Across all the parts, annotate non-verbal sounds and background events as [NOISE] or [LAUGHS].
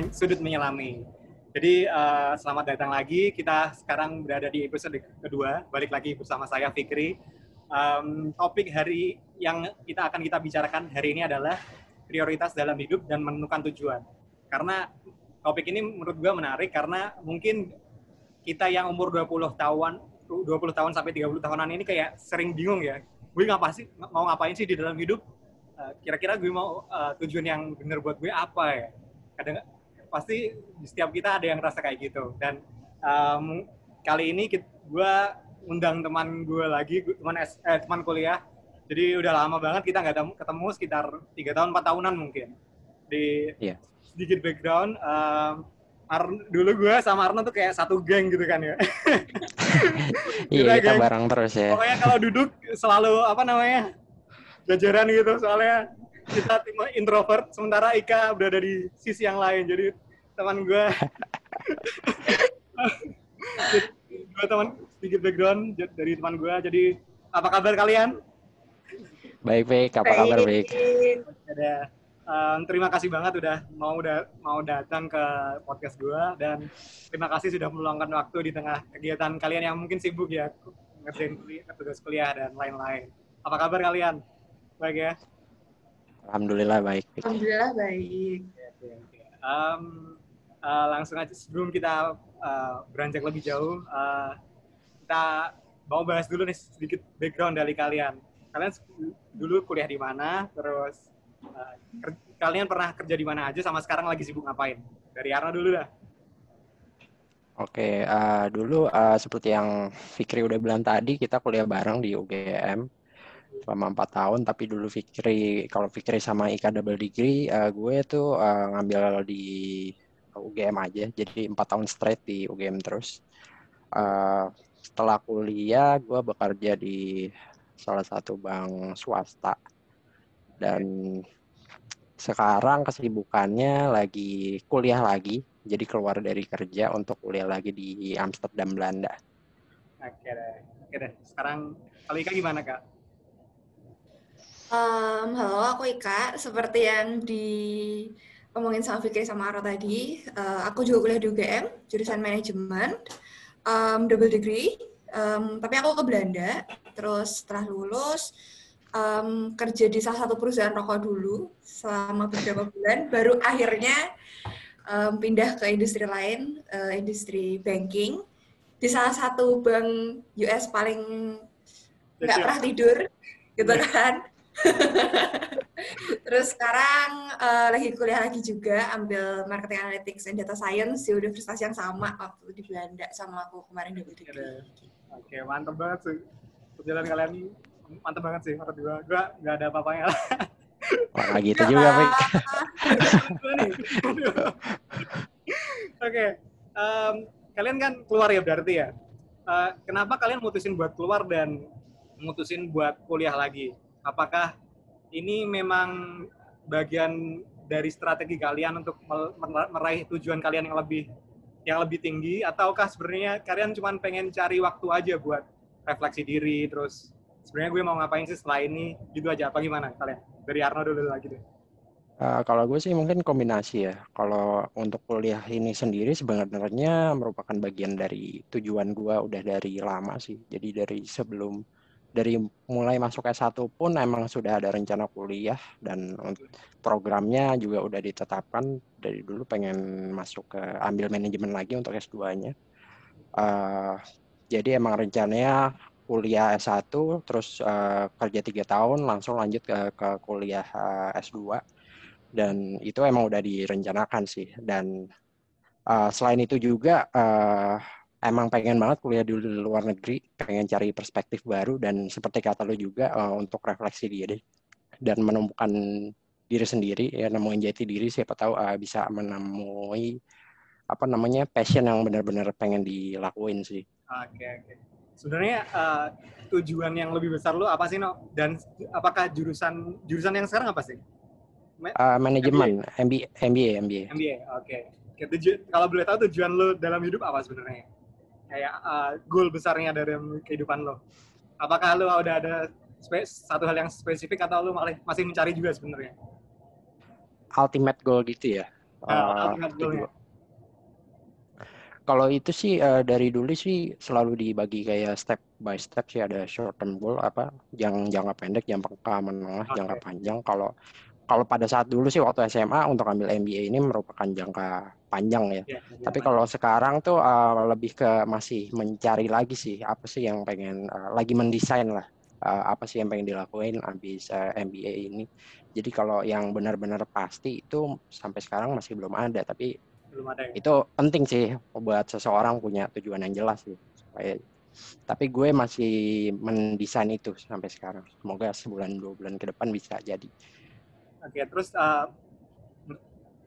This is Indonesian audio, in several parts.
men sudut menyelami. Jadi uh, selamat datang lagi. Kita sekarang berada di episode kedua. Balik lagi bersama saya Fikri. Um, topik hari yang kita akan kita bicarakan hari ini adalah prioritas dalam hidup dan menentukan tujuan. Karena topik ini menurut gue menarik karena mungkin kita yang umur 20 tahun 20 tahun sampai 30 tahunan ini kayak sering bingung ya. Gue ngapa sih mau ngapain sih di dalam hidup? Uh, kira-kira gue mau uh, tujuan yang benar buat gue apa ya? Kadang pasti di setiap kita ada yang rasa kayak gitu dan um, kali ini gue undang teman gue lagi teman eh, teman kuliah jadi udah lama banget kita nggak ketemu sekitar tiga tahun empat tahunan mungkin di yeah. sedikit background um, Ar dulu gue sama Arno tuh kayak satu geng gitu kan ya. [LAUGHS] iya kita geng. bareng terus ya. Pokoknya kalau duduk selalu apa namanya jajaran gitu soalnya kita tim introvert sementara Ika berada di sisi yang lain. Jadi teman gue [LAUGHS] gue teman sedikit background dari teman gue jadi apa kabar kalian? Baik baik. Apa kabar baik. ada um, terima kasih banget udah mau udah mau datang ke podcast gue dan terima kasih sudah meluangkan waktu di tengah kegiatan kalian yang mungkin sibuk ya ngerjain kuliah, tugas kuliah dan lain-lain. Apa kabar kalian? Baik ya Alhamdulillah baik. Alhamdulillah baik. Um, uh, langsung aja sebelum kita uh, beranjak lebih jauh, uh, kita mau bahas dulu nih sedikit background dari kalian. Kalian dulu kuliah di mana? Terus uh, kalian pernah kerja di mana aja? Sama sekarang lagi sibuk ngapain? Dari Arna dulu dah. Oke, uh, dulu uh, seperti yang Fikri udah bilang tadi, kita kuliah bareng di UGM selama empat tahun tapi dulu Fikri kalau Fikri sama Ika double degree uh, gue tuh uh, ngambil di UGM aja jadi empat tahun straight di UGM terus uh, setelah kuliah gue bekerja di salah satu bank swasta dan sekarang kesibukannya lagi kuliah lagi jadi keluar dari kerja untuk kuliah lagi di Amsterdam Belanda. Oke deh, oke deh. Sekarang kali Ika gimana kak? Um, halo, aku Ika. Seperti yang diomongin sama Fikri sama Aro tadi, uh, aku juga kuliah di UGM, jurusan manajemen, um, double degree. Um, tapi aku ke Belanda, terus setelah lulus, um, kerja di salah satu perusahaan rokok dulu selama beberapa bulan, baru akhirnya um, pindah ke industri lain, uh, industri banking, di salah satu bank US paling nggak pernah tidur, gitu kan. [LAUGHS] Terus sekarang uh, lagi kuliah lagi juga ambil marketing analytics and data science di universitas yang sama waktu di Belanda sama aku kemarin di Belanda. Oke, mantep banget sih. Perjalanan kalian mantep banget sih menurut gue. Gue gak ada apa-apanya lah. Wah, gitu juga, Mik. [LAUGHS] Oke, um, kalian kan keluar ya berarti ya. Uh, kenapa kalian mutusin buat keluar dan mutusin buat kuliah lagi? Apakah ini memang bagian dari strategi kalian untuk meraih tujuan kalian yang lebih yang lebih tinggi? Ataukah sebenarnya kalian cuma pengen cari waktu aja buat refleksi diri? Terus sebenarnya gue mau ngapain sih setelah ini? Gitu aja. Apa gimana kalian? Dari Arno dulu lagi deh. Uh, kalau gue sih mungkin kombinasi ya. Kalau untuk kuliah ini sendiri sebenarnya merupakan bagian dari tujuan gue. Udah dari lama sih. Jadi dari sebelum dari mulai masuk S1 pun emang sudah ada rencana kuliah dan programnya juga udah ditetapkan. Dari dulu pengen masuk ke ambil manajemen lagi untuk S2-nya. Uh, jadi emang rencananya kuliah S1 terus uh, kerja tiga tahun langsung lanjut ke, ke kuliah uh, S2 dan itu emang udah direncanakan sih. Dan uh, selain itu juga uh, emang pengen banget kuliah di luar negeri, pengen cari perspektif baru dan seperti kata lo juga uh, untuk refleksi diri dan menemukan diri sendiri ya nemuin jati diri siapa tahu uh, bisa menemui apa namanya passion yang benar-benar pengen dilakuin sih. Oke okay, oke. Okay. Sebenarnya uh, tujuan yang lebih besar lo apa sih no? Dan apakah jurusan jurusan yang sekarang apa sih? uh, manajemen MBA MBA MBA. MBA oke. Okay. Kalau boleh tahu tujuan lo dalam hidup apa sebenarnya? Kayak uh, goal besarnya dari kehidupan lo? Apakah lo udah ada satu hal yang spesifik atau lo masih mencari juga sebenarnya? Ultimate goal gitu ya? uh, kalau itu sih uh, dari dulu sih selalu dibagi kayak step by step sih ada short term goal apa yang jangka pendek, jangka menengah, okay. jangka panjang. Kalau kalau pada saat dulu sih waktu SMA untuk ambil MBA ini merupakan jangka panjang ya. ya, Tapi kalau sekarang tuh uh, lebih ke masih mencari lagi sih apa sih yang pengen uh, lagi mendesain lah uh, apa sih yang pengen dilakuin habis uh, MBA ini. Jadi kalau yang benar-benar pasti itu sampai sekarang masih belum ada tapi belum ada ya? itu penting sih buat seseorang punya tujuan yang jelas sih supaya tapi gue masih mendesain itu sampai sekarang. Semoga sebulan dua bulan ke depan bisa jadi. Oke, terus uh,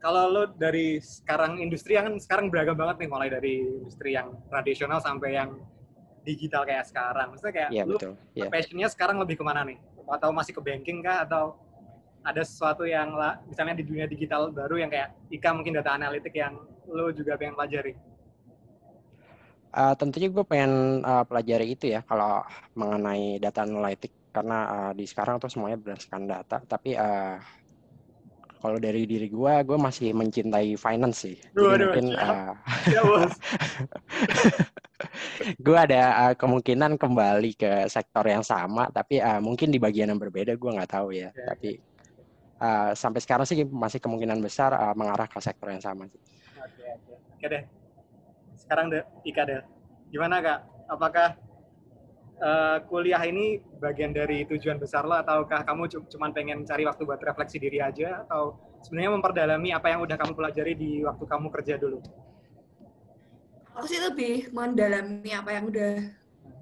kalau lo dari sekarang industri yang kan sekarang beragam banget nih mulai dari industri yang tradisional sampai yang digital kayak sekarang. Maksudnya kayak yeah, betul. Yeah. passionnya sekarang lebih ke mana nih? Atau masih ke banking kah? Atau ada sesuatu yang lah, misalnya di dunia digital baru yang kayak Ika mungkin data analitik yang lo juga pengen pelajari? Uh, tentunya gue pengen uh, pelajari itu ya kalau mengenai data analitik karena uh, di sekarang tuh semuanya berdasarkan data tapi uh, kalau dari diri gue, gue masih mencintai finance sih. Jadi aduh, mungkin uh, ya, [LAUGHS] gue ada uh, kemungkinan kembali ke sektor yang sama, tapi uh, mungkin di bagian yang berbeda gue nggak tahu ya. ya tapi uh, sampai sekarang sih masih kemungkinan besar uh, mengarah ke sektor yang sama sih. Oke, oke. Oke deh. Sekarang deh, Ika deh. Gimana kak? Apakah uh, kuliah ini bagian dari tujuan besar lo ataukah kamu cuma pengen cari waktu buat refleksi diri aja atau sebenarnya memperdalami apa yang udah kamu pelajari di waktu kamu kerja dulu? Aku sih lebih mendalami apa yang udah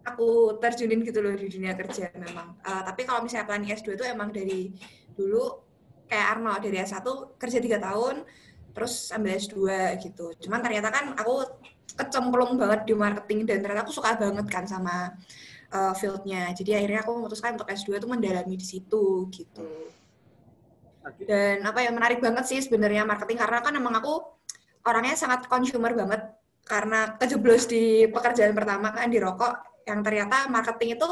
aku terjunin gitu loh di dunia kerja memang. Uh, tapi kalau misalnya planning S2 itu emang dari dulu kayak Arno dari S1 kerja tiga tahun terus ambil S2 gitu. Cuman ternyata kan aku kecemplung banget di marketing dan ternyata aku suka banget kan sama uh, fieldnya. Jadi akhirnya aku memutuskan untuk S2 itu mendalami di situ gitu. Dan apa yang menarik banget sih sebenarnya marketing karena kan emang aku orangnya sangat consumer banget karena kejeblos di pekerjaan pertama kan di rokok yang ternyata marketing itu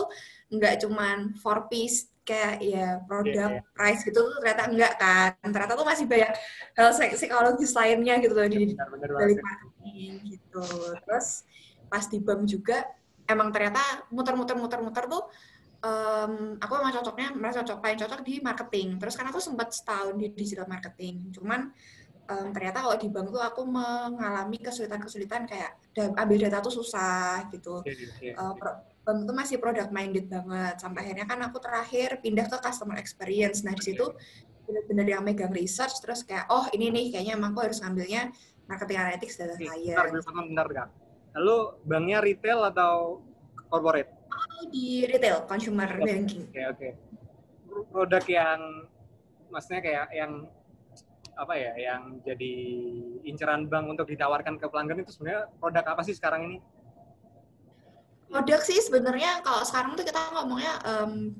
nggak cuman for piece kayak ya produk yeah, yeah. price gitu ternyata enggak kan ternyata tuh masih banyak hal psikologis lainnya gitu loh di dari marketing gitu terus pas di BAM juga emang ternyata muter-muter-muter-muter tuh um, aku emang cocoknya merasa cocok paling cocok di marketing. Terus karena aku sempat setahun di digital marketing. Cuman um, ternyata kalau di bank tuh aku mengalami kesulitan-kesulitan kayak ambil data tuh susah gitu. Yeah, yeah, yeah. Uh, bank tuh masih product minded banget. Sampai akhirnya kan aku terakhir pindah ke customer experience. Nah di situ benar-benar yang megang research terus kayak oh ini nih kayaknya emang aku harus ngambilnya marketing analytics data science. Bentar, bentar, bentar, Lalu banknya retail atau corporate? Oh, di retail, consumer okay. banking. Oke, okay, oke. Okay. Produk yang maksudnya kayak yang apa ya, yang jadi inceran bank untuk ditawarkan ke pelanggan itu sebenarnya produk apa sih sekarang ini? Produk sih sebenarnya kalau sekarang tuh kita ngomongnya um,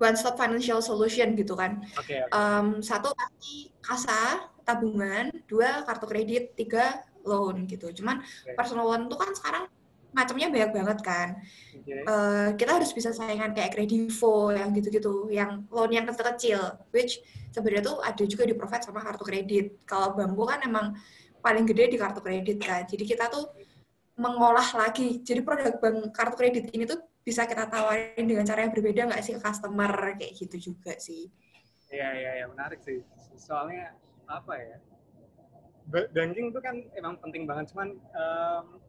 one stop financial solution gitu kan. Okay, okay. Um, satu pasti kasa tabungan, dua kartu kredit, tiga loan gitu. Cuman okay. personal loan tuh kan sekarang macamnya banyak banget kan. Okay. Uh, eh, kita harus bisa saingan kayak kredivo yang gitu-gitu, yang loan yang kecil-kecil, which sebenarnya tuh ada juga di provide sama kartu kredit. Kalau bambu kan emang paling gede di kartu kredit kan. Jadi kita tuh mengolah lagi. Jadi produk bank kartu kredit ini tuh bisa kita tawarin dengan cara yang berbeda nggak sih ke customer kayak gitu juga sih. Iya iya iya menarik sih. Soalnya apa ya? Banking itu kan emang penting banget cuman um,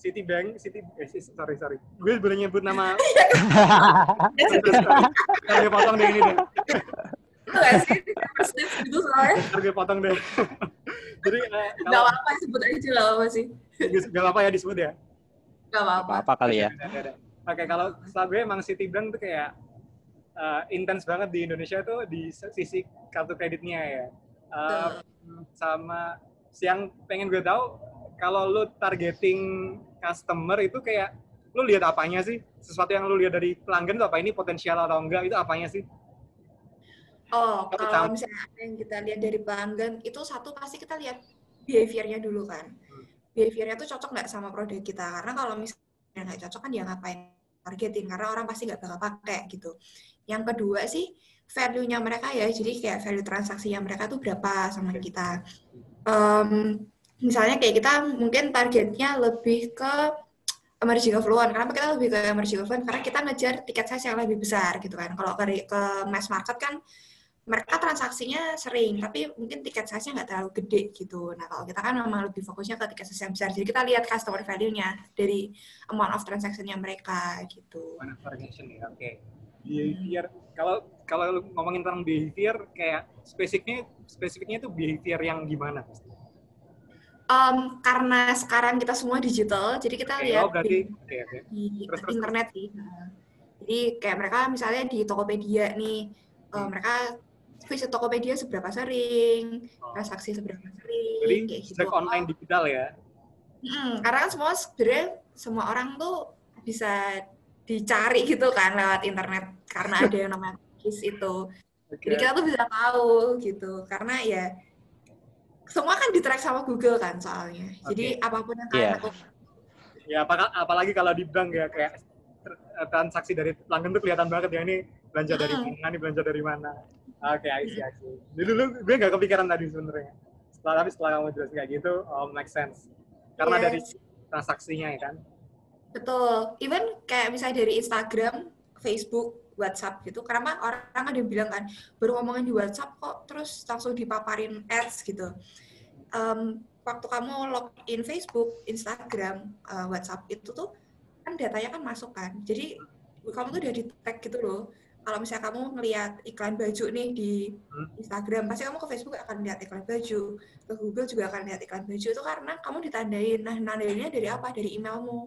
Citibank, City, eh, sorry sorry, gue boleh nyebut nama. [LAUGHS] Harga potong deh ini deh. Itu soalnya. Harga potong deh. [LAUGHS] Jadi uh, gak apa-apa sebut aja lah apa sih. Gak apa-apa ya disebut ya. Gak apa-apa. Apa kali ya. Oke kalau setelah gue emang Citibank tuh kayak uh, intens banget di Indonesia tuh di sisi kartu kreditnya ya. Uh, sama yang pengen gue tahu kalau lu targeting customer itu kayak lu lihat apanya sih? Sesuatu yang lu lihat dari pelanggan itu apa? Ini potensial atau enggak? Itu apanya sih? Oh kalau misalnya apa yang kita lihat dari pelanggan itu satu pasti kita lihat behaviornya dulu kan. Hmm. behaviornya tuh cocok nggak sama produk kita? Karena kalau misalnya nggak cocok kan dia ngapain targeting? Karena orang pasti nggak bakal pakai gitu. Yang kedua sih value-nya mereka ya. Jadi kayak value transaksinya mereka tuh berapa sama kita. um, misalnya kayak kita mungkin targetnya lebih ke emerging affluent. Kenapa kita lebih ke emerging affluent? Karena kita ngejar tiket size yang lebih besar gitu kan. Kalau ke, ke mass market kan mereka transaksinya sering, tapi mungkin tiket size-nya nggak terlalu gede gitu. Nah, kalau kita kan memang lebih fokusnya ke tiket size yang besar. Jadi kita lihat customer value-nya dari amount of transaction-nya mereka gitu. Amount of transaction ya, oke. Okay. Behavior, kalau kalau ngomongin tentang behavior, kayak spesifiknya spesifiknya itu behavior yang gimana? Um, karena sekarang kita semua digital, jadi kita okay, lihat oh, berarti, di, okay, okay. di terus, internet sih. Jadi kayak mereka misalnya di Tokopedia nih, uh, mereka visit Tokopedia seberapa sering, oh. transaksi seberapa sering, Jadi, kayak gitu. online digital ya? Hmm, karena kan semua sebenarnya semua orang tuh bisa dicari gitu kan lewat internet karena ada yang namanya cookies itu. Okay. Jadi kita tuh bisa tahu gitu karena ya semua kan di track sama Google kan soalnya. Okay. Jadi apa pun yang kalian yeah. lakukan. Ya apalagi kalau di bank ya kayak transaksi dari pelanggan tuh kelihatan banget ya ini belanja dari mana, ini belanja dari mana. Oke, okay, I see, I see. Jadi dulu gue gak kepikiran tadi sebenarnya. Setelah tapi setelah kamu jelasin kayak gitu, oh, make sense. Karena yes. dari transaksinya ya kan. Betul. Even kayak misalnya dari Instagram, Facebook, WhatsApp gitu. Karena orang ada yang bilang kan, baru ngomongin di WhatsApp kok terus langsung dipaparin ads gitu. Um, waktu kamu login Facebook, Instagram, uh, WhatsApp itu tuh kan datanya kan masuk kan. Jadi kamu tuh udah di tag gitu loh kalau misalnya kamu ngelihat iklan baju nih di hmm? Instagram, pasti kamu ke Facebook akan lihat iklan baju, ke Google juga akan lihat iklan baju itu karena kamu ditandain. Nah, nandainnya dari apa? Dari emailmu.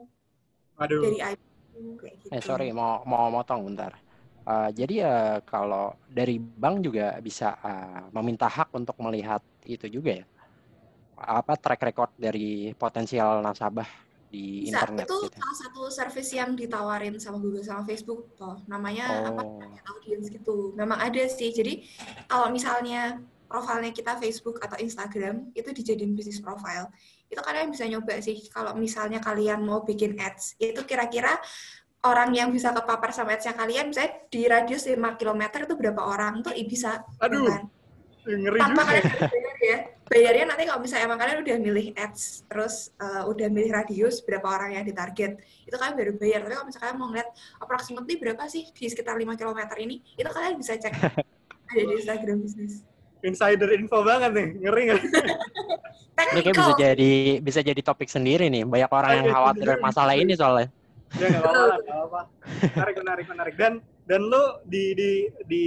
Aduh. Dari iPhone kayak gitu. Eh sorry, mau mau motong bentar. Uh, jadi ya uh, kalau dari bank juga bisa uh, meminta hak untuk melihat itu juga ya. Apa track record dari potensial nasabah di Bisa, internet itu gitu. salah satu service yang ditawarin sama Google sama Facebook toh namanya oh. apa audience gitu memang ada sih jadi kalau misalnya profilnya kita Facebook atau Instagram itu dijadiin bisnis profile itu kalian bisa nyoba sih kalau misalnya kalian mau bikin ads itu kira-kira orang yang bisa kepapar sama ads-nya kalian misalnya di radius 5 km itu berapa orang tuh bisa aduh kan? ngeri tanpa juga. kalian ya. bayarnya nanti kalau misalnya emang kalian udah milih ads terus uh, udah milih radius berapa orang yang ditarget itu kalian baru bayar. Tapi kalau misalnya kalian mau ngeliat approximately berapa sih di sekitar 5 km ini itu kalian bisa cek [LAUGHS] ada di Instagram bisnis. Insider info banget nih ngeri nggak? [LAUGHS] Ini kayak bisa jadi bisa jadi topik sendiri nih. Banyak orang yang khawatir masalah ini soalnya ya nggak apa-apa nggak apa [LAUGHS] menarik menarik menarik. Dan dan lu di di di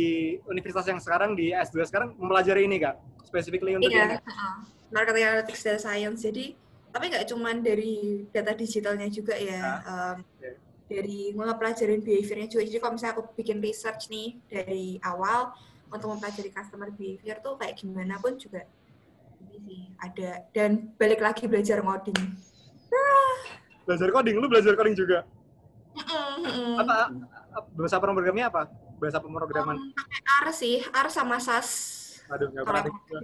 universitas yang sekarang di S2 sekarang mempelajari ini kak? Specifically untuk iya, uh, marketing analytics data science. Jadi tapi nggak cuma dari data digitalnya juga ya ah, um, okay. dari mempelajari behaviornya juga. Jadi kalau misalnya aku bikin research nih dari awal untuk mempelajari customer behavior tuh kayak gimana pun juga ini sih ada. Dan balik lagi belajar coding. Belajar coding? Lu belajar coding juga apa bahasa pemrogramannya apa? Bahasa pemrograman? Um, pakai R sih, R sama SAS. Aduh, nggak pernah.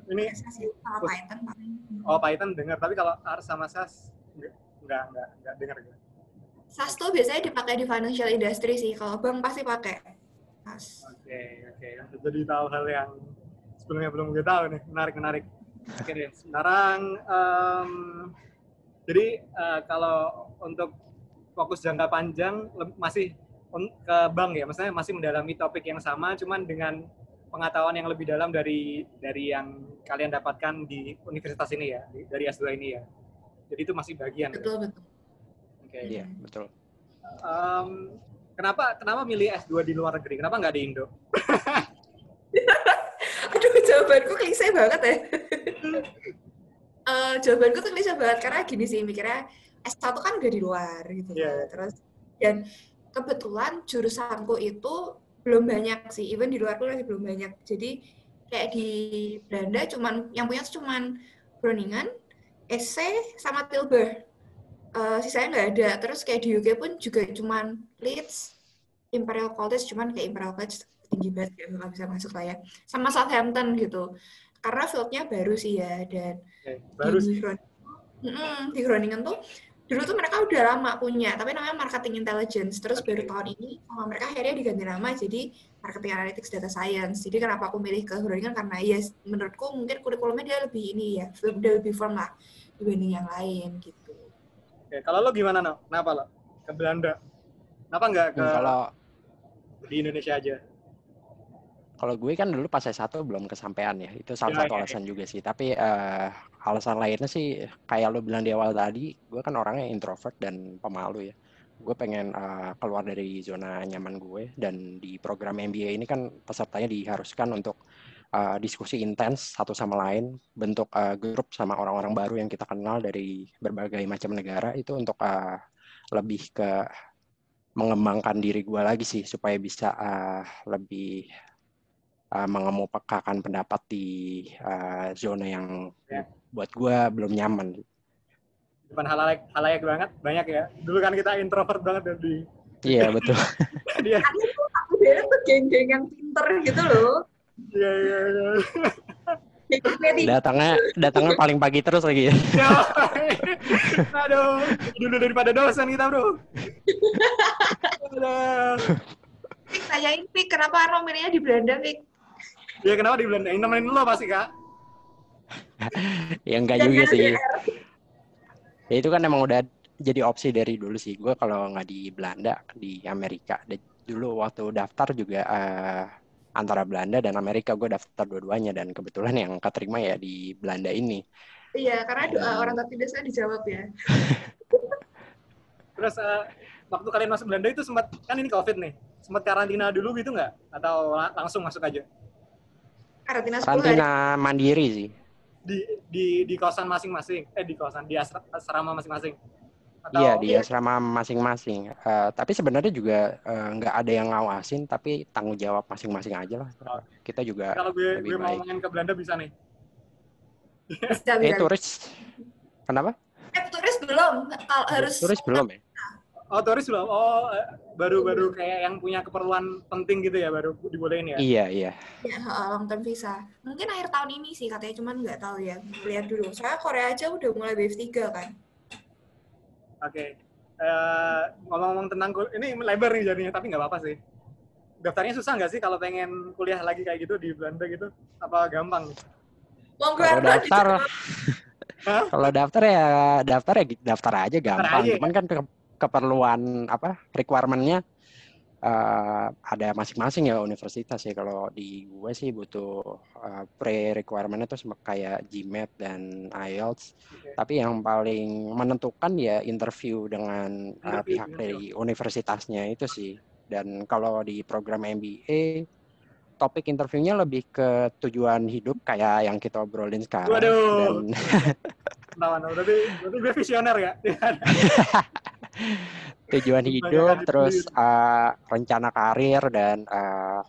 Ini sama Python Oh, Python dengar, tapi kalau R sama SAS nggak nggak nggak dengar gitu. SAS tuh biasanya dipakai di financial industry sih. Kalau bank pasti pakai SAS. Oke, okay, oke. Okay. Jadi tahu hal yang sebelumnya belum gue tahu nih. Menarik, menarik. Oke okay, deh. Sekarang um, jadi uh, kalau untuk fokus jangka panjang masih ke bank ya, maksudnya masih mendalami topik yang sama, cuman dengan pengetahuan yang lebih dalam dari dari yang kalian dapatkan di universitas ini ya, dari S2 ini ya. Jadi itu masih bagian. Betul ya? betul. Oke. Okay. Iya betul. Um, kenapa kenapa milih S2 di luar negeri? Kenapa nggak di Indo? [LAUGHS] Aduh jawabanku klise banget ya. uh, [LAUGHS] jawabanku tuh klise banget karena gini sih mikirnya S1 kan udah di luar gitu. Yeah. Iya. Terus dan kebetulan jurusanku itu belum banyak sih, even di luar pun masih belum banyak. Jadi kayak di Belanda cuman yang punya cuman Groningen, SC sama Tilburg. Uh, sisanya nggak ada. Terus kayak di UK pun juga cuman Leeds, Imperial College, cuman kayak Imperial College tinggi banget ya nggak bisa masuk lah ya. Sama Southampton gitu. Karena fieldnya baru sih ya dan baru di, Groningen, di Groningen tuh dulu tuh mereka udah lama punya, tapi namanya marketing intelligence. Terus baru tahun ini sama mereka akhirnya diganti nama jadi marketing analytics data science. Jadi kenapa aku milih ke Groningen karena ya menurutku mungkin kurikulumnya dia lebih ini ya, udah lebih firm lah dibanding yang lain gitu. Oke, kalau lo gimana no? Kenapa lo ke Belanda? Kenapa nggak ke Hmm, Kalau di Indonesia aja? Kalau gue kan dulu pas S1 belum kesampaian ya. Itu salah Ya, satu ya, ya. alasan juga sih. Tapi eh, alasan lainnya sih kayak lo bilang di awal tadi, gue kan orangnya introvert dan pemalu ya. Gue pengen eh, keluar dari zona nyaman gue dan di program MBA ini kan pesertanya diharuskan untuk eh, diskusi intens satu sama lain, bentuk eh, grup sama orang-orang baru yang kita kenal dari berbagai macam negara itu untuk eh, lebih ke mengembangkan diri gue lagi sih supaya bisa eh, lebih uh, mengemukakan pendapat di uh, zona yang Ya. buat gue belum nyaman. Depan halayak, halayak banget, banyak ya. Dulu kan kita introvert banget ya di Iya betul. [LAUGHS] dia. Aku tuh geng-geng yang pinter gitu loh. Iya iya iya. Datangnya datangnya paling pagi terus lagi ya. Ya. Aduh, dulu daripada dosen kita, Bro. [LAUGHS] Aduh. Pik, tanyain Pik, kenapa Arno milihnya di Belanda, Pik? Ya kenapa di Belanda? Ini nemenin lo pasti, Kak. [LAUGHS] ya enggak juga sih. Ya itu kan emang udah jadi opsi dari dulu sih. Gue kalau nggak di Belanda, di Amerika. Dan dulu waktu daftar juga eh, antara Belanda dan Amerika gue daftar dua-duanya dan kebetulan yang keterima ya di Belanda ini. Iya, karena doa orang tertindas kan dijawab ya. [LAUGHS] Terus eh, waktu kalian masuk Belanda itu sempat kan ini COVID nih. Sempat karantina dulu gitu nggak? Atau la- langsung masuk aja? Karantina 10 hari. Karantina mandiri sih. Di di di kawasan masing-masing. Eh di kawasan di asra- asrama masing-masing. Atau Iya di asrama masing-masing. Eh, tapi sebenarnya juga eh, nggak ada yang ngawasin, tapi tanggung jawab masing-masing aja lah. Oh. Kita juga kalau gue lebih gue mau main ke Belanda bisa nih. Bisa, Eh bisa. turis, kenapa? Eh, turis belum. Kalau harus Turis belum ya? Oh turis belum? Oh eh, baru-baru kayak yang punya keperluan penting gitu ya baru dibolehin ya? Iya iya. ya, long term visa. Mungkin akhir tahun ini sih katanya, cuman nggak tahu ya. Lihat dulu. Soalnya Korea aja udah mulai wave 3 kan. Oke. Eh, ngomong-ngomong tentang kul- ini lebar nih jadinya, tapi nggak apa-apa sih. Daftarnya susah nggak sih kalau pengen kuliah lagi kayak gitu di Belanda gitu? Apa gampang? Kalau daftar, kalau daftar ya daftar ya daftar aja gampang. aja ya? Cuman kan ke- keperluan apa requirement-nya eh, ada masing-masing ya universitas ya. Kalau di gue sih butuh eh, pre-requirement-nya tuh sem- kayak GMAT dan IELTS. Oke. Tapi yang paling menentukan ya interview dengan uh, pihak dari universitasnya itu sih. Dan kalau di program MBA, topik interviewnya lebih ke tujuan hidup kayak yang kita obrolin sekarang. Waduh. Dan Nah, nah, berarti, berarti gue visioner ya? [LAUGHS] [LAUGHS] tujuan hidup, terus uh, rencana karir dan uh,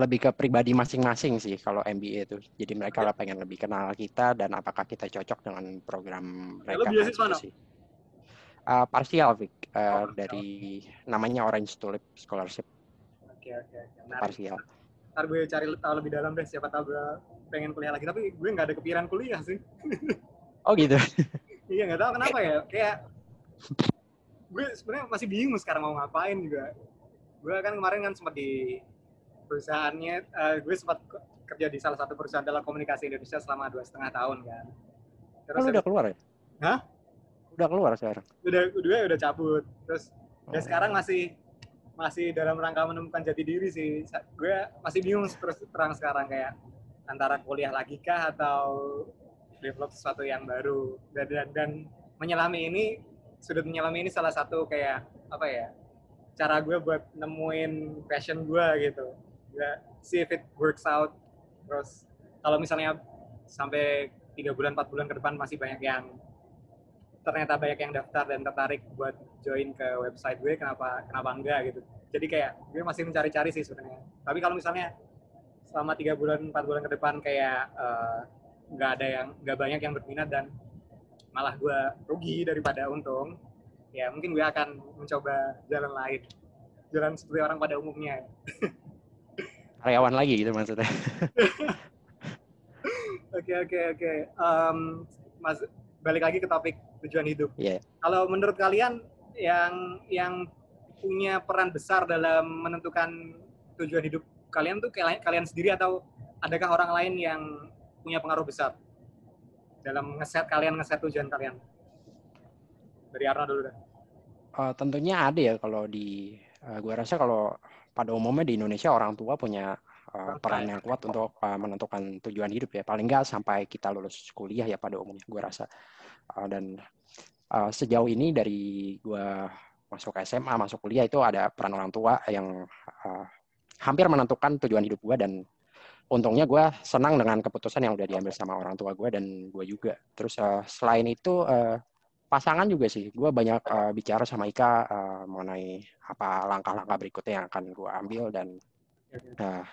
lebih ke pribadi masing-masing sih kalau MBA itu. Jadi mereka lah pengen lebih kenal kita dan apakah kita cocok dengan program Ya, lo mereka beasiswa, no? sih. Uh, partial, Vic. Uh, Oh, dari namanya Orange Tulip Scholarship Oke, oke, oke. Menarik. partial. Ntar gue cari tahu lebih dalam deh, siapa tahu gue pengen kuliah lagi. Tapi gue nggak ada kepikiran kuliah sih. Oh gitu. [LAUGHS] Iya, nggak tahu kenapa ya. Kayak [LAUGHS] gue sebenarnya masih bingung sekarang mau ngapain juga. Gue kan kemarin kan sempat di perusahaannya, eh, gue sempat ke- kerja di salah satu perusahaan telekomunikasi Indonesia selama dua setengah tahun kan. Terus Oh, lu udah keluar ya? Hah? Udah keluar sekarang. udah udah udah cabut. Terus ya Oh. sekarang masih masih dalam rangka menemukan jati diri sih. Gue masih bingung terus terang sekarang kayak antara kuliah lagi kah atau develop sesuatu yang baru dan dan, dan menyelami ini sudut menyelami ini salah satu kayak apa ya cara gue buat nemuin passion gue gitu. Ya see if it works out. Terus kalau misalnya sampai tiga bulan empat bulan ke depan masih banyak yang ternyata banyak yang daftar dan tertarik buat join ke website gue kenapa kenapa enggak gitu. Jadi kayak gue masih mencari-cari sih sebenarnya. Tapi kalau misalnya selama tiga bulan empat bulan ke depan kayak eh, nggak ada yang nggak banyak yang berminat dan malah gue rugi daripada untung ya mungkin gue akan mencoba jalan lain jalan seperti orang pada umumnya Karyawan lagi gitu maksudnya. [LAUGHS] Oke oke oke. Mas balik lagi ke topik tujuan hidup. Iya. Kalau menurut kalian yang yang punya peran besar dalam menentukan tujuan hidup kalian tuh kalian sendiri atau adakah orang lain yang punya pengaruh besar dalam ngeset kalian ngeset tujuan kalian? Dari Arno dulu deh. Uh, tentunya ada ya kalau di uh, gua rasa kalau pada umumnya di Indonesia orang tua punya uh, peran yang kuat untuk uh, menentukan tujuan hidup ya paling nggak sampai kita lulus kuliah ya pada umumnya gue rasa uh, dan uh, sejauh ini dari gue masuk SMA masuk kuliah itu ada peran orang tua yang uh, hampir menentukan tujuan hidup gue dan untungnya gue senang dengan keputusan yang udah diambil sama orang tua gue dan gue juga. Terus uh, selain itu uh, pasangan juga sih. Gue banyak uh, bicara sama Ika uh, mengenai apa langkah-langkah berikutnya yang akan gue ambil dan uh,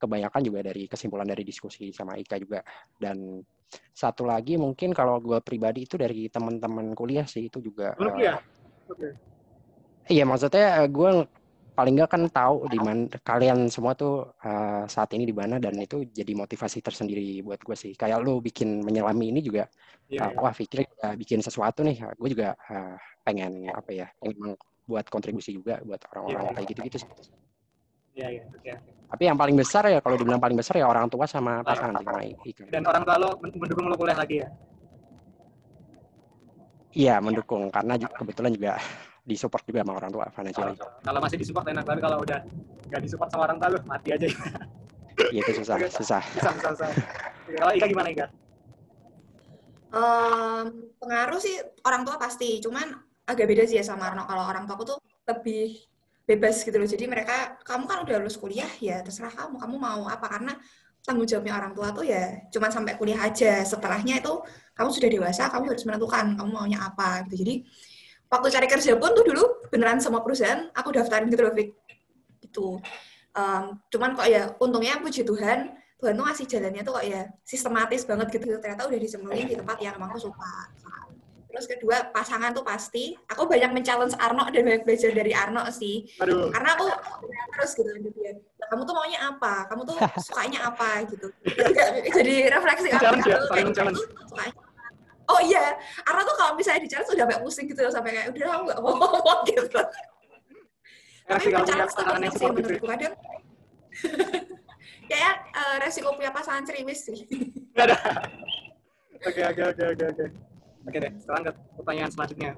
kebanyakan juga dari kesimpulan dari diskusi sama Ika juga. Dan satu lagi mungkin kalau gue pribadi itu dari teman-teman kuliah sih itu juga kuliah? Uh, okay. iya maksudnya gue paling nggak kan tahu di mana kalian semua tuh uh, saat ini di mana dan itu jadi motivasi tersendiri buat gue sih kayak lo bikin menyelami ini juga yeah, uh, wah pikir uh, bikin sesuatu nih gue juga uh, pengen apa ya pengen buat kontribusi juga buat orang-orang yeah. kayak gitu-gitu sih Iya, iya. Oke. Tapi yang paling besar ya kalau dibilang paling besar ya orang tua sama pasangan sama. Dan orang tua lo mendukung lo kuliah lagi ya? Iya, mendukung karena kebetulan juga disupport juga sama orang tua financially. Kalau masih disupport enak banget kalau udah nggak disupport sama orang tua lo mati aja. [LAUGHS] Iya itu susah, susah. [LAUGHS] Susah, susah, susah. Kalau Ika gimana Ika? Um, pengaruh sih orang tua pasti, cuman agak beda sih ya sama Arno. Kalau orang tua aku tuh lebih bebas gitu loh. Jadi mereka, kamu kan udah lulus kuliah ya terserah kamu, kamu mau apa karena tanggung jawabnya orang tua tuh ya cuma sampai kuliah aja. Setelahnya itu kamu sudah dewasa, kamu harus menentukan kamu maunya apa gitu. Jadi waktu cari kerja pun tuh dulu beneran sama perusahaan aku daftarin gitu loh, Vic. Gitu. Um, cuman kok ya untungnya puji Tuhan, Tuhan tuh ngasih jalannya tuh kok ya sistematis banget gitu. Ternyata udah disembuhin di tempat yang emang aku suka. Terus kedua, pasangan tuh pasti. Aku banyak men-challenge Arno dan banyak belajar dari Arno sih. Aduh. Karena aku terus gitu dia. Kamu tuh maunya apa? Kamu tuh sukanya apa gitu. Jadi refleksi aku. Challenge ya, saling challenge. Oh iya, Arno tuh kalau misalnya di challenge udah sampai pusing gitu sampai kayak udah aku gak mau ngomong [LAUGHS] gitu. Tapi men-challenge tuh penting sih menurutku kadang. [LAUGHS] Kayak uh, resiko punya pasangan cerimis sih. [LAUGHS] Ada. Oke, oke, oke, oke, oke. Oke deh, sekarang ke pertanyaan selanjutnya.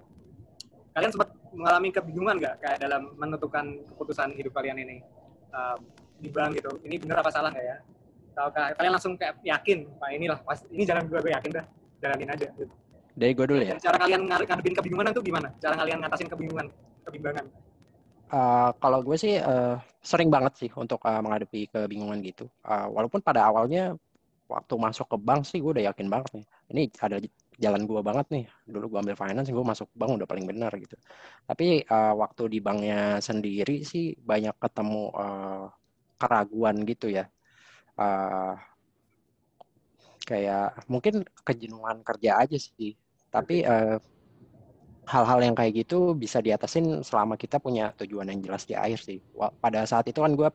Kalian sempat mengalami kebingungan nggak kayak dalam menentukan keputusan hidup kalian ini um, di bank gitu? Ini benar apa salah nggak ya? Atau kalian langsung kayak yakin, pak inilah pas ini jalan gue gue yakin dah, jalanin aja. Gitu. Dari gue dulu ya. Cara kalian ngadepin kebingungan itu gimana? Cara kalian ngatasin kebingungan, kebimbangan? Uh, kalau gue sih uh, sering banget sih untuk uh, menghadapi kebingungan gitu. Uh, walaupun pada awalnya waktu masuk ke bank sih gue udah yakin banget nih. Ini ada jalan gue banget nih dulu gue ambil finance gue masuk bank udah paling benar gitu tapi uh, waktu di banknya sendiri sih banyak ketemu uh, keraguan gitu ya uh, kayak mungkin kejenuhan kerja aja sih tapi uh, hal-hal yang kayak gitu bisa diatasin selama kita punya tujuan yang jelas di akhir sih pada saat itu kan gue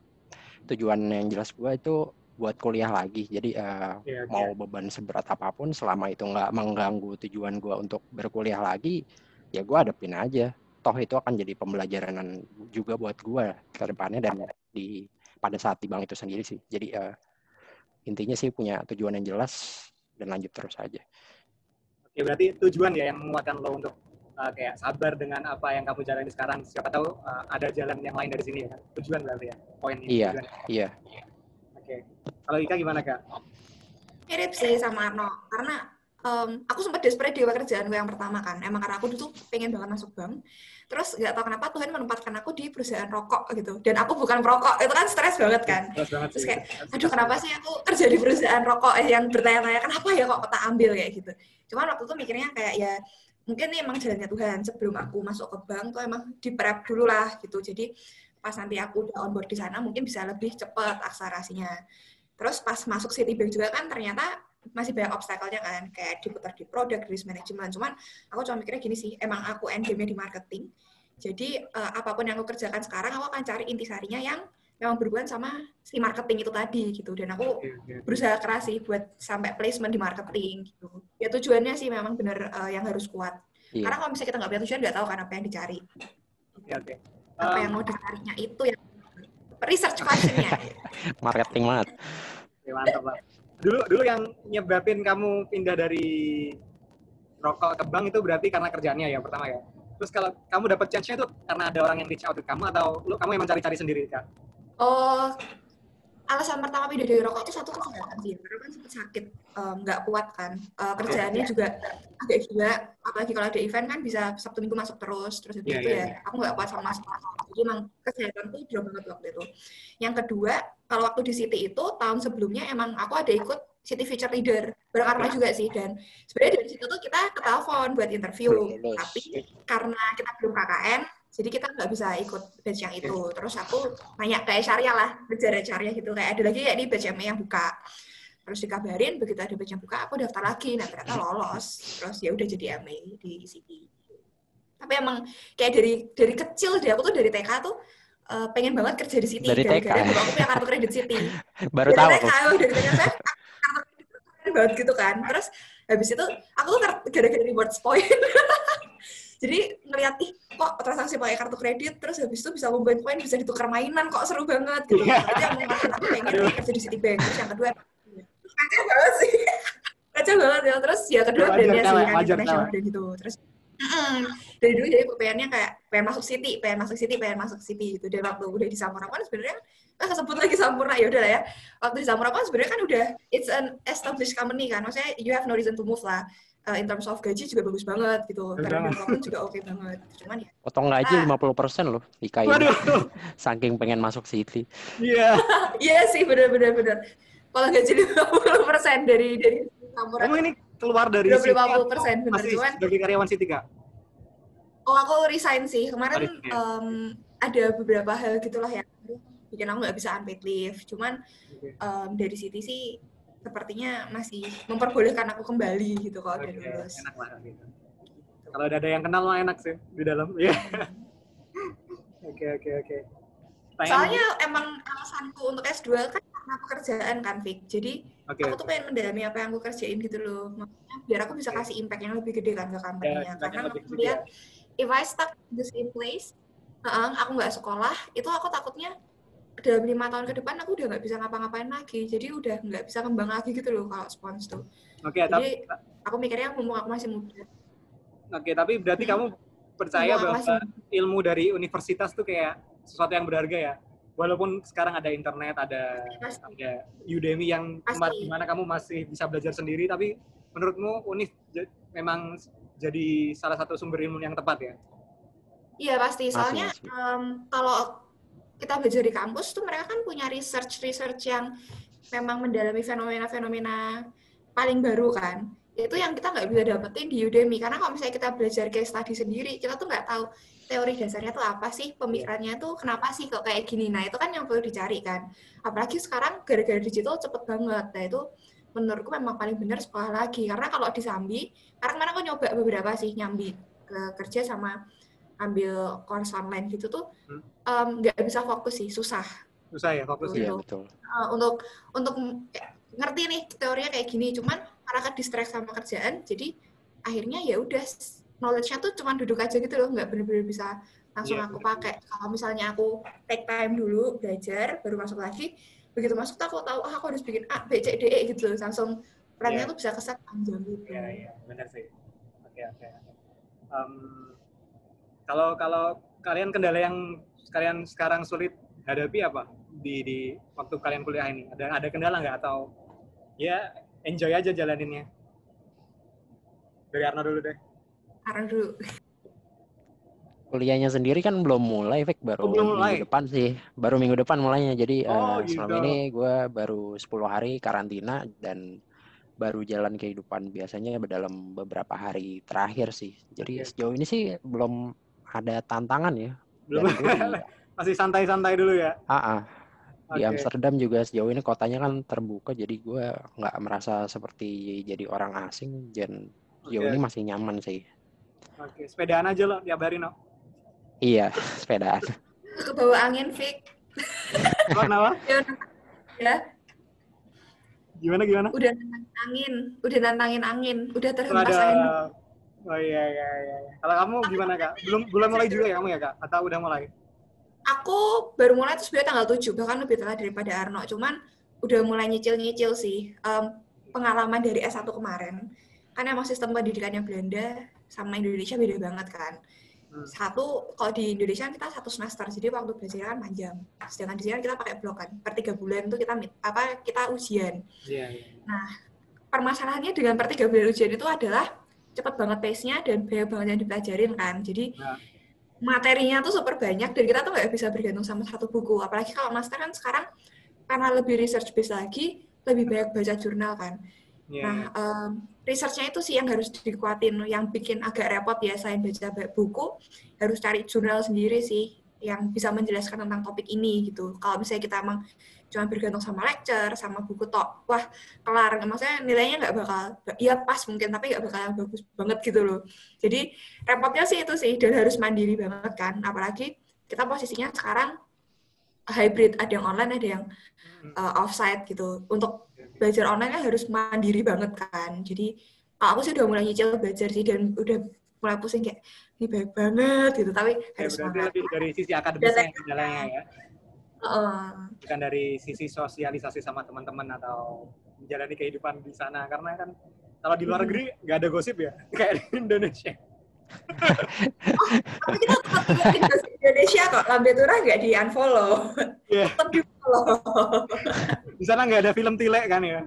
tujuan yang jelas gue itu buat kuliah lagi. Jadi uh, yeah, mau yeah. beban seberat apa pun selama itu nggak mengganggu tujuan gue untuk berkuliah lagi, ya gue hadapin aja. Toh itu akan jadi pembelajaran juga buat gue ke depannya dan di pada saat di bank itu sendiri sih. Jadi uh, intinya sih punya tujuan yang jelas dan lanjut terus aja. Oke, berarti tujuan ya yang menguatkan lo untuk uh, kayak sabar dengan apa yang kamu jalani sekarang. Siapa tahu uh, ada jalan yang lain dari sini ya kan? Tujuan berarti ya, poin ini. Iya, tujuan. iya. Oke. Kalau Ika gimana kak? Mirip sih sama Arno, karena um, aku sempat desperate di kerjaan gue yang pertama kan. Emang karena aku dulu pengen banget masuk bank. Terus nggak tahu kenapa Tuhan menempatkan aku di perusahaan rokok gitu. Dan aku bukan perokok, itu kan stres banget kan. Stres banget Terus kayak, aduh kenapa sih aku kerja di perusahaan rokok eh, yang bertanya-tanya kenapa ya kok tak ambil kayak gitu. Cuman waktu itu mikirnya kayak ya mungkin ini emang jalannya Tuhan sebelum aku masuk ke bank tuh emang di prep dulu lah gitu. Jadi pas nanti aku udah on board di sana mungkin bisa lebih cepat akselerasinya. Terus pas masuk Citibank juga kan ternyata masih banyak obstacle-nya kan, kayak diputar di produk, risk management. Cuman aku cuma mikirnya gini sih, emang aku endgame di marketing. Jadi uh, apa pun yang aku kerjakan sekarang, aku akan cari intisarinya yang memang berhubungan sama si marketing itu tadi gitu dan aku berusaha keras sih buat sampai placement di marketing gitu ya tujuannya sih memang bener eh, yang harus kuat Iya. karena kalau misalnya kita nggak punya tujuan nggak tahu kan apa yang dicari Oke, oke. apa Um, yang mau dicarinya itu yang research questionnya [LAUGHS] Marketing banget. Oke, mantap lah. Dulu dulu yang nyebabin kamu pindah dari rokok ke bank itu berarti karena kerjaannya ya pertama ya. Terus kalau kamu dapat chance-nya itu karena ada orang yang reach out ke kamu atau lu kamu emang cari-cari sendiri kak? Oh, alasan pertama pindah dari rokok itu satu kesehatan sih, karena kan sempat sakit, em, nggak kuat kan. Eh, kerjaannya juga agak gila, apalagi kalau ada event kan bisa Sabtu Minggu masuk terus, terus itu Iya, itu iya, ya, aku nggak kuat sama masuk Jadi emang kesehatan tuh drop banget waktu itu. Yang kedua, kalau waktu di City itu tahun sebelumnya emang aku ada ikut City Future Leader, bareng Arma juga sih, dan sebenarnya dari situ tuh kita ketelepon buat interview, lulus. tapi karena kita belum KKN, jadi kita nggak bisa ikut batch yang itu. Terus aku nanya kayak Syariah lah, belajar Syariah gitu. Kayak ada lagi kayak di batch MA yang buka. Terus dikabarin, begitu ada batch yang buka, aku daftar lagi. Nah ternyata lolos. Terus ya udah jadi MA di City. Tapi emang kayak dari dari kecil deh, aku tuh dari TK tuh eh, pengen banget kerja di City. Dari TK Gara-gara ya? dulu aku punya kartu kredit City. [LAUGHS] Baru dari tahu TK, aku. dari TK saya kartu kredit keren banget gitu kan. Terus habis itu aku tuh gara-gara rewards point. [LAUGHS] Jadi ngeliat ih kok transaksi pakai kartu kredit terus habis itu bisa ngumpulin poin bisa ditukar mainan kok seru banget gitu. Iya. Itu yang membuat aku pengen kerja di Citibank. Terus yang kedua kacau banget sih. [LAUGHS] kacau banget ya. Terus ya kedua Wajar brandnya sih kan wajar international brand gitu. Terus mm, dari dulu jadi pengennya kayak pengen masuk City, pengen masuk City, pengen masuk City gitu. Dan waktu udah di Sampurna kan sebenarnya ah sebut lagi Sampurna ya udah lah ya. Waktu di Sampurna kan sebenarnya kan udah it's an established company kan. Maksudnya you have no reason to move lah. Uh, in terms of gaji juga bagus banget gitu. Karena development juga oke banget. Cuman ya Potong gaji 50% loh Ika ini. Waduh, [LAUGHS] Saking pengen masuk City. iya. [LAUGHS] Iya sih benar-benar benar. Kalau gaji 50 persen dari dari Sampurna Kamu ini keluar dari Udah City 50% atau bener, masih cuman- sebagai karyawan City kak? Oh aku resign sih kemarin em, ada beberapa hal gitulah yang bikin aku nggak bisa unpaid leave. Cuman em, dari City sih sepertinya masih memperbolehkan aku kembali gitu kalau udah Oke, lulus. enak lah gitu. Kalau ada yang kenal mah enak sih di dalam. Iya. [LAUGHS] Oke oke oke. Soalnya emang alasanku untuk S2 kan karena pekerjaan kan, Vic. Jadi oke. aku tuh pengen mendalami apa yang aku kerjain gitu loh. Makanya biar aku bisa kasih impact yang lebih gede kan ke company-nya. impact yang Karena aku lihat if I stuck in the same place, heeh, aku nggak sekolah, itu aku takutnya dalam lima tahun ke depan aku udah nggak bisa ngapa-ngapain lagi. Jadi udah nggak bisa kembang lagi gitu loh kalau spons tuh. Oke, tapi Jadi aku mikirnya mumpung aku masih muda. oke, tapi berarti Hmm. kamu percaya Mumpung bahwa ilmu dari universitas tuh kayak sesuatu yang berharga ya. Walaupun sekarang ada internet, ada Pasti. ada Udemy yang tempat di mana kamu masih bisa belajar sendiri, tapi menurutmu univ j- memang jadi salah satu sumber ilmu yang tepat ya? Iya pasti. Soalnya masih. em, kalau kita belajar di kampus tuh mereka kan punya research research yang memang mendalami fenomena-fenomena paling baru kan. Itu yang kita nggak bisa dapetin di Udemy. Karena kalau misalnya kita belajar case study sendiri, kita tuh nggak tahu teori dasarnya tuh apa sih, pemikirannya tuh kenapa sih kok kayak gini. Nah itu kan yang perlu dicari kan. Apalagi sekarang gara-gara digital cepet banget. Nah itu menurutku memang paling benar sekolah lagi. Karena kalau di Sambi, karena kemarin aku nyoba beberapa sih nyambi ke kerja sama ambil course online gitu tuh Hmm. em, nggak bisa fokus sih susah Susah ya fokus Betul. ya? Iya Betul. Eh, untuk untuk ngerti nih teorinya kayak gini cuman karena ke distract sama kerjaan jadi akhirnya ya udah knowledge-nya tuh cuman duduk aja gitu loh nggak bener-bener bisa langsung Iya, aku pakai kalau misalnya aku take time dulu belajar baru masuk lagi begitu masuk tuh aku tahu ah aku harus bikin A B C D E gitu loh langsung perannya Iya. tuh bisa keset panjang gitu Iya, iya, benar sih. Oke, oke. oke. Kalau kalau kalian kendala yang kalian sekarang sulit hadapi apa di di waktu kalian kuliah ini? Ada ada kendala nggak atau ya enjoy aja jalaninnya? Dari Arno dulu deh. Karena dulu Kuliahnya sendiri kan belum mulai, Fik. Baru Oh, belum mulai? minggu depan sih. Baru minggu depan mulainya. Jadi Oh, selama gitu. ini gue baru 10 hari karantina dan baru jalan kehidupan biasanya dalam beberapa hari terakhir sih. Jadi Oke. sejauh ini sih belum ada tantangan ya. Belum. Di, [LAUGHS] Masih santai-santai dulu ya. Ah, ah. di. Amsterdam juga sejauh ini kotanya kan terbuka, jadi gue nggak merasa seperti jadi orang asing. Dan sejauh Oke. ini masih nyaman sih. Oke, sepedaan aja lo tiap hari no. Iya, [LAUGHS] sepedaan. ke bawah angin Vic Kenapa? [LAUGHS] ya Gimana gimana? udah nantangin angin udah nantangin angin udah terhempas Ada. angin Oh iya iya iya. iya. Kalau kamu gimana kak? Belum belum mulai juga ya kamu ya kak? Atau udah mulai? aku baru mulai itu sebenarnya tanggal 7 bahkan lebih telat daripada Arno cuman udah mulai nyicil-nyicil sih Em, pengalaman dari S1 kemarin kan emang sistem pendidikannya Belanda sama Indonesia beda banget kan. Hmm. satu kalau di Indonesia kan kita satu semester jadi waktu belajar kan panjang. Sedangkan di sini kan kita pakai blok kan. Per tiga bulan tuh kita apa kita ujian. Iya iya. permasalahannya dengan per tiga bulan ujian itu adalah cepat banget pace-nya dan banyak banget yang dipelajarin kan. Jadi Nah. materinya tuh super banyak dan kita tuh nggak bisa bergantung sama satu buku. Apalagi kalau master kan sekarang karena lebih research based lagi lebih banyak baca jurnal kan Iya. nah em, researchnya itu sih yang harus dikuatin yang bikin agak repot ya selain baca ba- buku harus cari jurnal sendiri sih yang bisa menjelaskan tentang topik ini gitu. Kalau misalnya kita emang cuma bergantung sama lecture sama buku tok wah kelar. Maksudnya nilainya nggak bakal ya pas mungkin tapi nggak bakal bagus banget gitu loh. Jadi repotnya sih itu sih dan harus mandiri banget kan. Apalagi kita posisinya sekarang hybrid ada yang online ada yang uh, offsite gitu. Untuk belajar online kan harus mandiri banget kan jadi aku sih udah mulai nyicil belajar sih dan udah mulai pusing kayak ini baik banget gitu tapi Ya, harus lebih dari sisi akademisnya kendalanya ya. Heeh. Bukan dari sisi sosialisasi sama teman-teman atau menjalani kehidupan di sana. Karena kan kalau di luar negeri nggak ada gosip ya. [LAUGHS] Kayak di Indonesia. Tapi kita tetap Indonesia kok lambe turah nggak di unfollow Iya. tetap di follow Di sana nggak ada film tilek kan ya.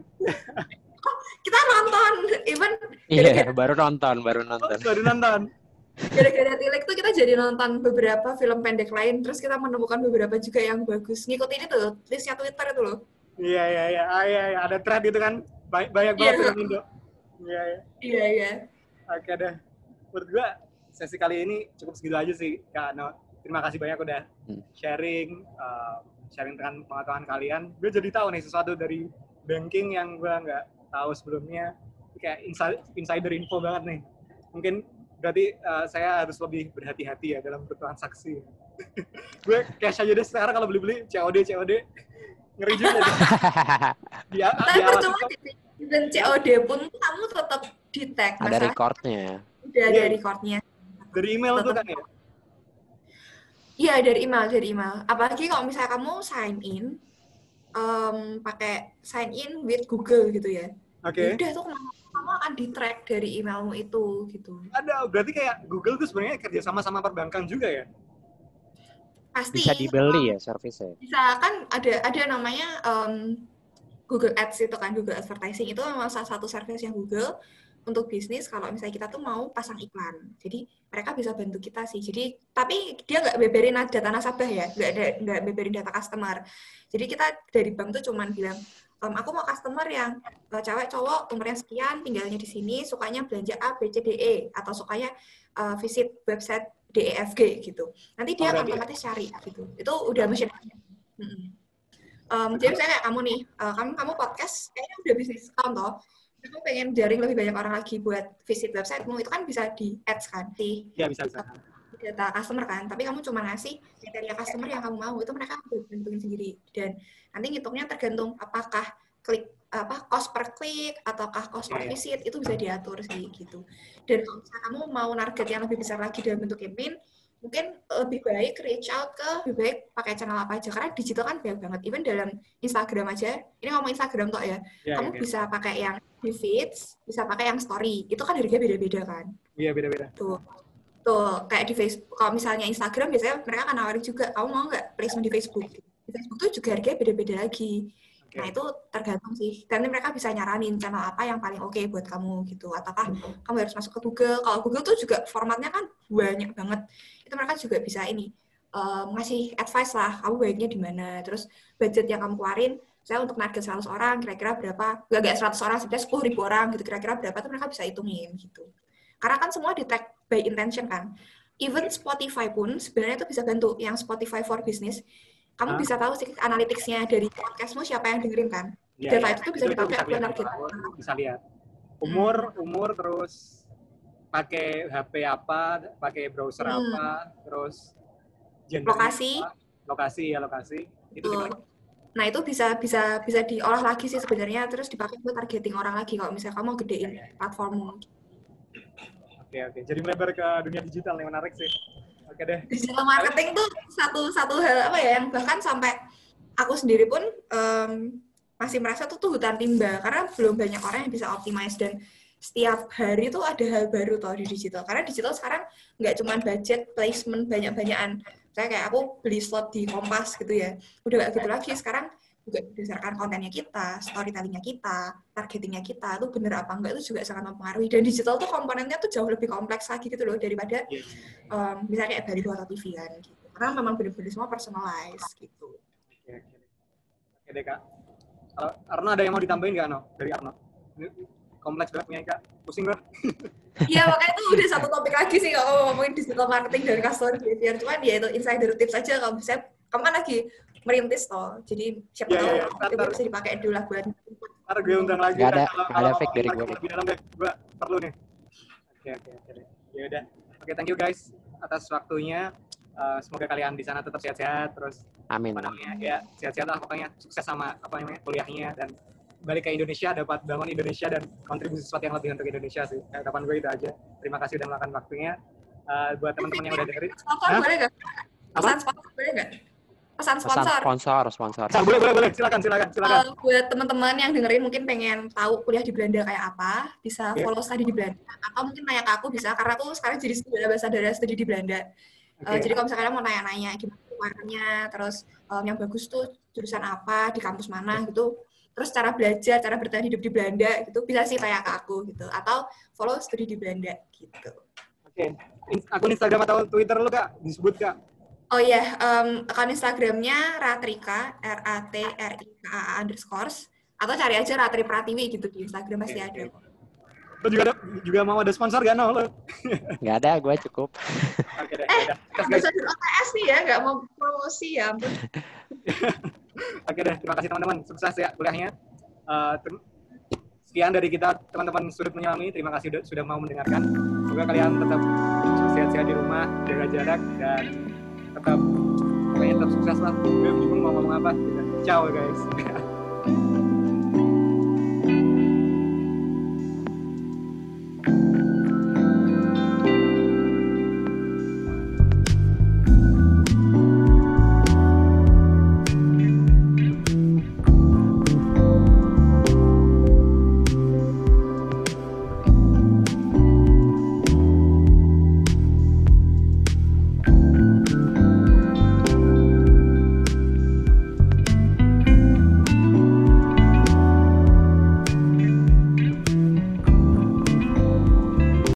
kita nonton even Iya, baru nonton, baru Oh, nonton. baru nonton. gara-gara Tilek tuh kita jadi nonton beberapa film pendek lain terus kita menemukan beberapa juga yang bagus ngikutin itu listnya Twitter itu loh Iya, iya, iya. Ah, iya, iya. Ada thread itu kan. Banyak, banyak banget Iya. film Indo. Iya, iya. iya iya Oke deh. Menurut gua sesi kali ini cukup segitu aja sih, Kak No. Terima kasih banyak udah Hmm. sharing, uh, sharing dengan pengetahuan kalian. Gue jadi tahu nih sesuatu dari banking yang gua nggak tahu sebelumnya. Kayak insi- insider info banget nih. Mungkin berarti uh, saya harus lebih berhati-hati ya dalam bertransaksi. [LAUGHS] gue cash aja deh sekarang kalau beli-beli COD COD ngeri juga. [LAUGHS] Di, tapi di percuma dan COD pun kamu tetap di tag Ada recordnya. Udah ada Iya. recordnya dari email tuh kan ya. iya dari email dari email apalagi kalau misalnya kamu sign in em, pakai sign in with Google gitu ya Oke. Ya udah tuh kamu akan di track dari emailmu itu gitu Ada, berarti kayak Google tuh sebenarnya kerja sama sama perbankan juga ya? pasti Bisa dibeli ya servisnya. bisa kan ada ada namanya em, Google Ads itu kan Google Advertising itu memang salah satu service yang Google untuk bisnis kalau misalnya kita tuh mau pasang iklan. Jadi mereka bisa bantu kita sih. Jadi tapi dia nggak beberin data nasabah ya? Nggak ada nggak beberin data customer. Jadi kita dari bank tuh cuman bilang "Em, aku mau customer yang eh, cewek cowok umurnya sekian tinggalnya di sini sukanya belanja A B C D E atau sukanya eh, visit website DEFG gitu. Nanti dia Oh, akan otomatis cari gitu. Itu udah machine Mm-mm. Em, jadi misalnya kayak kamu nih, eh, kamu kamu podcast, kayaknya udah bisnis account toh. Kamu pengen jaring lebih banyak orang lagi buat visit websitemu, itu kan bisa di ads kan, di Iya bisa bisa. data customer kan. Tapi kamu cuma ngasih kriteria customer yang kamu mau, itu mereka bentukin sendiri. Dan nanti ngitungnya tergantung apakah klik apa cost per klik ataukah cost per Iya. visit itu bisa diatur sih gitu. Dan kalau misalnya kamu mau target yang lebih besar lagi dalam bentuk campaign, mungkin lebih baik reach out ke lebih baik pakai channel apa aja. Karena digital kan banyak banget. Even dalam Instagram aja. Ini ngomong Instagram toh ya? Iya, kamu iya. bisa pakai yang di feeds bisa pakai yang story. Itu kan harganya beda-beda kan? Iya beda-beda. tuh. Tuh kayak di Facebook kalau misalnya Instagram biasanya mereka akan nawarin juga kamu mau nggak placement di Facebook? Di Facebook tuh juga harganya beda-beda lagi Nah itu tergantung sih. Nanti mereka bisa nyaranin channel apa yang paling oke buat kamu gitu. Ataukah kamu harus masuk ke Google? Kalau Google tuh juga formatnya kan banyak banget. Itu mereka juga bisa ini eh, ngasih advice lah kamu baiknya di mana? Terus budget yang kamu keluarin saya untuk target 100 orang kira-kira berapa? Gak gak 100 orang sebenarnya 10 ribu orang gitu kira-kira berapa? Tuh mereka bisa hitungin gitu. Karena kan semua di tag by intention kan. Even Spotify pun sebenarnya itu bisa bantu. Yang Spotify for Business kamu Hah? bisa tahu sih analytics-nya dari podcastmu siapa yang dengerin kan Iya, Data iya. itu tuh bisa dipakai bisa buat lihat, target. Bisa, bisa lihat. Umur, umur terus pakai HP apa, pakai browser Hmm. apa, terus Lokasi. lokasi ya lokasi. Itu? Nah itu bisa bisa bisa diolah lagi sih sebenarnya terus dipakai buat targeting orang lagi kalau misalnya kamu gedein platformmu. Oke oke. Jadi melebar ke dunia digital yang menarik sih. Oke deh. Digital marketing tuh satu satu hal apa ya yang bahkan sampai aku sendiri pun em, masih merasa tuh tuh hutan timba. Karena belum banyak orang yang bisa optimize. Dan setiap hari tuh ada hal baru tuh di digital. Karena digital sekarang nggak cuma budget placement banyak-banyakan. Saya kayak aku beli slot di Kompas gitu ya. Udah gak gitu lagi. Sekarang juga berdasarkan kontennya kita, storytellingnya kita, targetingnya kita, itu bener apa enggak itu juga sangat mempengaruhi. Dan digital tuh komponennya tuh jauh lebih kompleks lagi gitu loh daripada um, misalnya kayak baliho atau TV kan gitu. Karena memang bener-bener semua personalized gitu. Oke oke. Oke deh kak. Kalau Arno ada yang mau ditambahin nggak Arno? Dari Arno? Kompleks banget punya kak. Pusing banget. [LAUGHS] Iya makanya itu udah satu topik lagi sih kalau ngomongin digital marketing dan customer behavior. Cuman ya itu insider tips aja kalau bisa kamu kan lagi merintis toh. Jadi siapa Iya, tahu iya, itu ntar- bisa dipakai dulu lah buat Ntar gue undang lagi. Kan, ada- kalau- nggak ada fake dari gue. Lebih dalam deh. Gue perlu nih. Oke oke oke. Ya udah. Oke thank you guys atas waktunya. Eh, semoga kalian di sana tetap sehat-sehat terus Amin. namanya ya sehat-sehat lah pokoknya sukses sama apa namanya kuliahnya dan balik ke Indonesia dapat bangun Indonesia dan kontribusi sesuatu yang lebih untuk Indonesia sih harapan gue itu aja terima kasih udah meluangkan waktunya Eh, buat teman-teman yang udah dengerin sponsor boleh nggak? Apa? Pesan sponsor boleh nggak? Pesan Pesan sponsor. sponsor, sponsor. Nah, boleh boleh boleh silakan silakan silakan Uh, buat teman-teman yang dengerin mungkin pengen tahu kuliah di Belanda kayak apa, bisa Oke. follow studi di Belanda. Atau mungkin nanya ke aku bisa, karena aku sekarang jadi studi bahasa dari studi di Belanda. Uh, Oke. jadi kalau misalnya mau nanya-nanya gimana keluarnya, terus um, yang bagus tuh jurusan apa, di kampus mana gitu, terus cara belajar, cara bertahan hidup di Belanda gitu, bisa sih tanya ke aku gitu. Atau follow studi di Belanda gitu. oke In- akun Instagram atau Twitter lu kak disebut kak Oh iya, em, akun Instagramnya Ratrika, R A T R I K A A underscores, atau cari aja Ratri Pratiwi gitu di Instagram pasti ada. oke. lu juga ada, juga mau ada sponsor gak no lu [LAUGHS] Nggak ada, gue cukup. oke deh Eh, ya. Terus, guys Ambassador OTS nih ya, nggak mau promosi ya. [LAUGHS] Oke deh, terima kasih teman-teman. Sukses ya kuliahnya. Eh, ter- sekian dari kita teman-teman sudut menyelami. Terima kasih sudah, sudah mau mendengarkan. Semoga kalian tetap sehat-sehat di rumah, jaga jarak dan tetap pokoknya tetap sukses lah. Mau ngomong apa. Ciao guys. [LAUGHS]